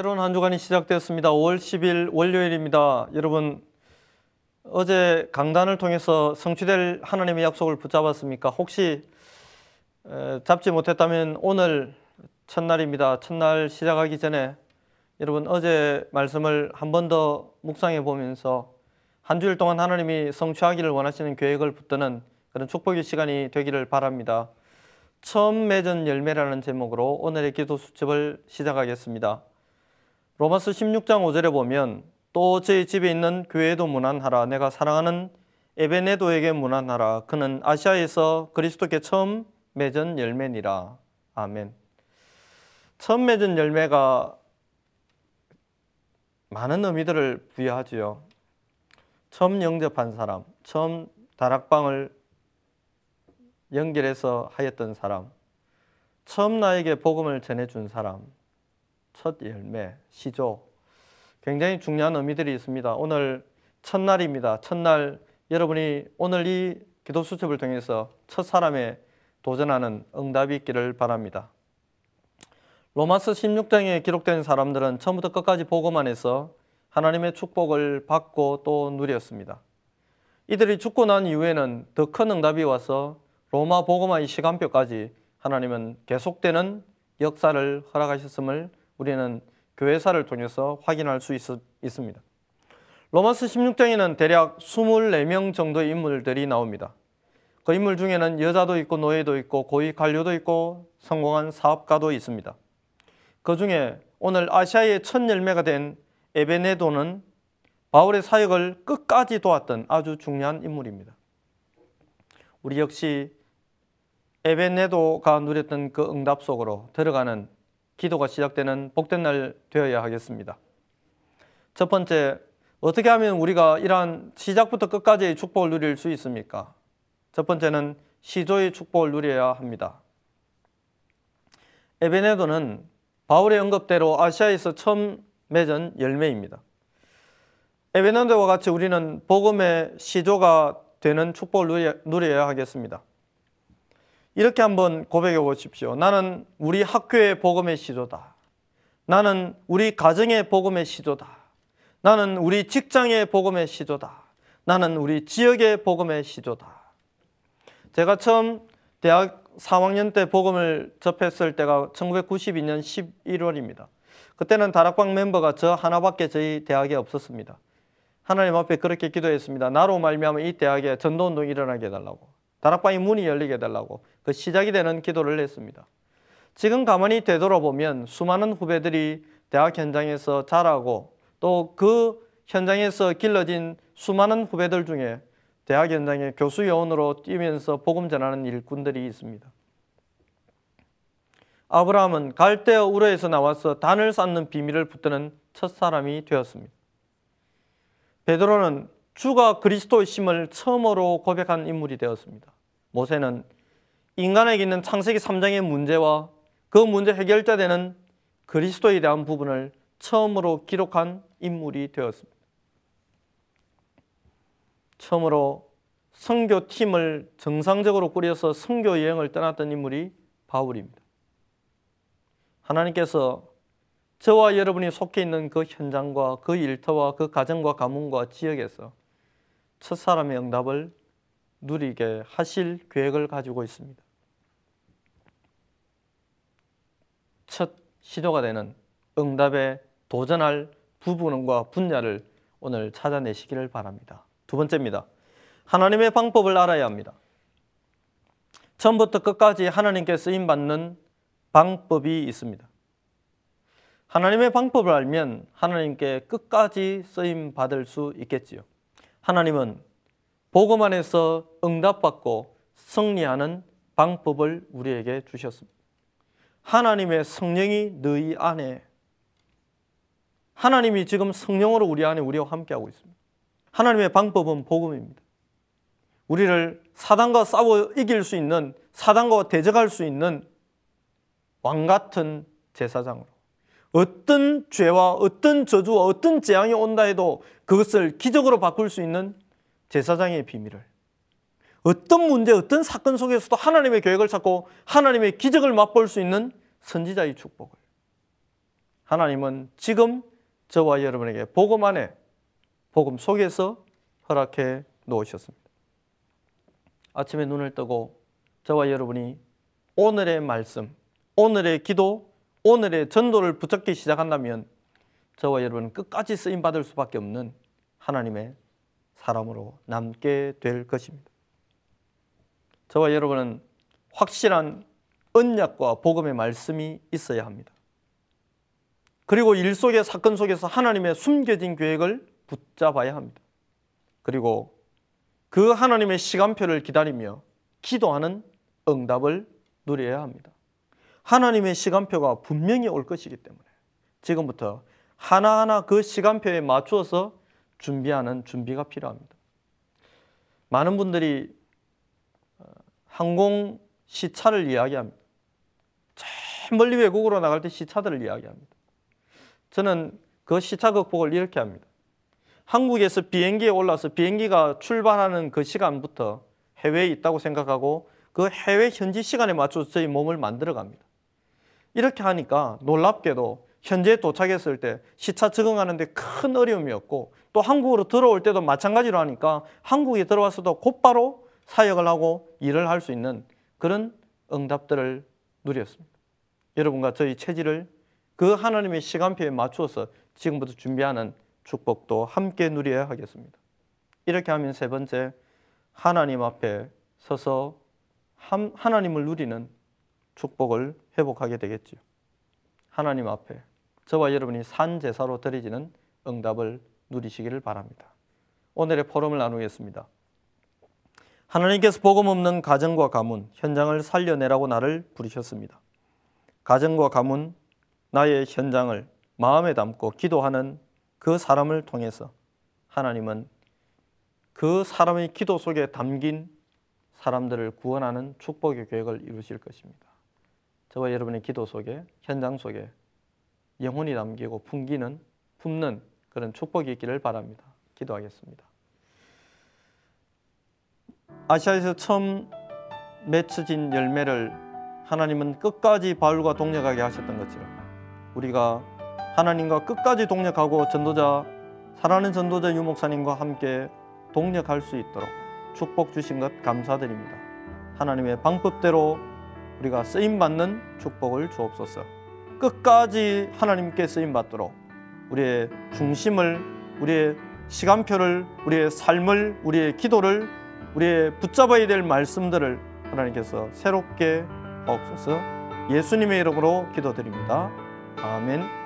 새로운 한 주간이 시작되었습니다. 5월 10일 월요일입니다. 여러분 어제 강단을 통해서 성취될 하나님의 약속을 붙잡았습니까? 혹시 에, 잡지 못했다면 오늘 첫날입니다. 첫날 시작하기 전에 여러분 어제 말씀을 한 번 더 묵상해 보면서 한 주일 동안 하나님이 성취하기를 원하시는 계획을 붙드는 그런 축복의 시간이 되기를 바랍니다. 처음 맺은 열매라는 제목으로 오늘의 기도 수첩을 시작하겠습니다. 로마서 16장 5절에 보면 또 저희 집에 있는 교회도 문안하라. 내가 사랑하는 에베네도에게 문안하라. 그는 아시아에서 그리스도께 처음 맺은 열매니라. 아멘. 처음 맺은 열매가 많은 의미들을 부여하지요. 처음 영접한 사람 처음 다락방을 연결해서 하였던 사람 처음 나에게 복음을 전해준 사람 첫 열매, 시조 굉장히 중요한 의미들이 있습니다. 오늘 첫날입니다. 첫날 여러분이 오늘 이 기도 수첩을 통해서 첫 사람에 도전하는 응답이 있기를 바랍니다. 로마서 16장에 기록된 사람들은 처음부터 끝까지 복음만 해서 하나님의 축복을 받고 또 누렸습니다. 이들이 죽고 난 이후에는 더 큰 응답이 와서 로마 복음화의 시간표까지 하나님은 계속되는 역사를 허락하셨음을 우리는 교회사를 통해서 확인할 수 있, 습니다 로마서 16장에는 대략 24명 정도의 인물들이 나옵니다. 그 인물 중에는 여자도 있고 노예도 있고 고위 관료도 있고 성공한 사업가도 있습니다. 그 중에 오늘 아시아의 첫 열매가 된 에베네도는 바울의 사역을 끝까지 도왔던 아주 중요한 인물입니다. 우리 역시 에베네도가 누렸던 그 응답 속으로 들어가는 기도가 시작되는 복된 날 되어야 하겠습니다. 첫 번째, 어떻게 하면 우리가 이러한 시작부터 끝까지의 축복을 누릴 수 있습니까? 첫 번째는 시조의 축복을 누려야 합니다. 에베네도는 바울의 언급대로 아시아에서 처음 맺은 열매입니다. 에베네도와 같이 우리는 복음의 시조가 되는 축복을 누려야 하겠습니다. 이렇게 한번 고백해 보십시오. 나는 우리 학교의 복음의 시조다. 나는 우리 가정의 복음의 시조다. 나는 우리 직장의 복음의 시조다. 나는 우리 지역의 복음의 시조다. 제가 처음 대학 4학년 때 복음을 접했을 때가 1992년 11월입니다. 그때는 다락방 멤버가 저 하나밖에 저희 대학에 없었습니다. 하나님 앞에 그렇게 기도했습니다. 나로 말미암아 이 대학에 전도 운동이 일어나게 해달라고. 다락방의 문이 열리게 해달라고 그 시작이 되는 기도를 했습니다. 지금 가만히 되돌아보면 수많은 후배들이 대학 현장에서 자라고 또 그 현장에서 길러진 수많은 후배들 중에 대학 현장에 교수 요원으로 뛰면서 복음 전하는 일꾼들이 있습니다. 아브라함은 갈대어 우르에서 나와서 단을 쌓는 비밀을 붙드는 첫 사람이 되었습니다. 베드로는 주가 그리스도의 심을 처음으로 고백한 인물이 되었습니다. 모세는 인간에게 있는 창세기 3장의 문제와 그 문제 해결자 되는 그리스도에 대한 부분을 처음으로 기록한 인물이 되었습니다. 처음으로 선교팀을 정상적으로 꾸려서 선교 여행을 떠났던 인물이 바울입니다. 하나님께서 저와 여러분이 속해 있는 그 현장과 그 일터와 그 가정과 가문과 지역에서 첫사람의 응답을 누리게 하실 계획을 가지고 있습니다. 첫 시도가 되는 응답에 도전할 부분과 분야를 오늘 찾아내시기를 바랍니다. 두 번째입니다. 하나님의 방법을 알아야 합니다. 처음부터 끝까지 하나님께 쓰임 받는 방법이 있습니다. 하나님의 방법을 알면 하나님께 끝까지 쓰임 받을 수 있겠지요. 하나님은 복음 안에서 응답받고 승리하는 방법을 우리에게 주셨습니다. 하나님의 성령이 너희 안에 하나님이 지금 성령으로 우리 안에 우리와 함께하고 있습니다. 하나님의 방법은 복음입니다. 우리를 사단과 싸워 이길 수 있는 사단과 대적할 수 있는 왕 같은 제사장으로 어떤 죄와 어떤 저주와 어떤 재앙이 온다 해도 그것을 기적으로 바꿀 수 있는 제사장의 비밀을 어떤 문제, 어떤 사건 속에서도 하나님의 계획을 찾고 하나님의 기적을 맛볼 수 있는 선지자의 축복을 하나님은 지금 저와 여러분에게 복음 안에 복음 속에서 허락해 놓으셨습니다. 아침에 눈을 뜨고 저와 여러분이 오늘의 말씀, 오늘의 기도, 오늘의 전도를 붙잡기 시작한다면 저와 여러분은 끝까지 쓰임 받을 수밖에 없는 하나님의 사람으로 남게 될 것입니다. 저와 여러분은 확실한 언약과 복음의 말씀이 있어야 합니다. 그리고 일 속의 사건 속에서 하나님의 숨겨진 계획을 붙잡아야 합니다. 그리고 그 하나님의 시간표를 기다리며 기도하는 응답을 누려야 합니다. 하나님의 시간표가 분명히 올 것이기 때문에 지금부터 하나하나 그 시간표에 맞추어서 준비하는 준비가 필요합니다. 많은 분들이 어, 항공 시차를 이야기합니다. 저 멀리 외국으로 나갈 때 시차들을 이야기합니다. 저는 그 시차 극복을 이렇게 합니다. 한국에서 비행기에 올라서 비행기가 출발하는 그 시간부터 해외에 있다고 생각하고 그 해외 현지 시간에 맞춰서 저희 몸을 만들어 갑니다. 이렇게 하니까 놀랍게도 현재 도착했을 때 시차 적응하는데 큰 어려움이 없고 또 한국으로 들어올 때도 마찬가지로 하니까 한국에 들어와서도 곧바로 사역을 하고 일을 할 수 있는 그런 응답들을 누렸습니다. 여러분과 저희 체질을 그 하나님의 시간표에 맞추어서 지금부터 준비하는 축복도 함께 누려야 하겠습니다. 이렇게 하면 세 번째 하나님 앞에 서서 하나님을 누리는 축복을 회복하게 되겠지요. 하나님 앞에 저와 여러분이 산 제사로 드려지는 응답을 누리시기를 바랍니다. 오늘의 포럼을 나누겠습니다. 하나님께서 복음 없는 가정과 가문, 현장을 살려내라고 나를 부르셨습니다. 가정과 가문, 나의 현장을 마음에 담고 기도하는 그 사람을 통해서 하나님은 그 사람의 기도 속에 담긴 사람들을 구원하는 축복의 계획을 이루실 것입니다. 저와 여러분의 기도 속에 현장 속에 영혼이 담기고 풍기는 품는 그런 축복이 있기를 바랍니다. 기도하겠습니다. 아시아에서 처음 맺혀진 열매를 하나님은 끝까지 바울과 동력하게 하셨던 것처럼 우리가 하나님과 끝까지 동력하고 전도자 사랑하는 전도자 유목사님과 함께 동력할 수 있도록 축복 주신 것 감사드립니다. 하나님의 방법대로 우리가 쓰임 받는 축복을 주옵소서. 끝까지 하나님께 쓰임 받도록 우리의 중심을 우리의 시간표를 우리의 삶을 우리의 기도를 우리의 붙잡아야 될 말씀들을 하나님께서 새롭게 없어서 예수님의 이름으로 기도드립니다. 아멘.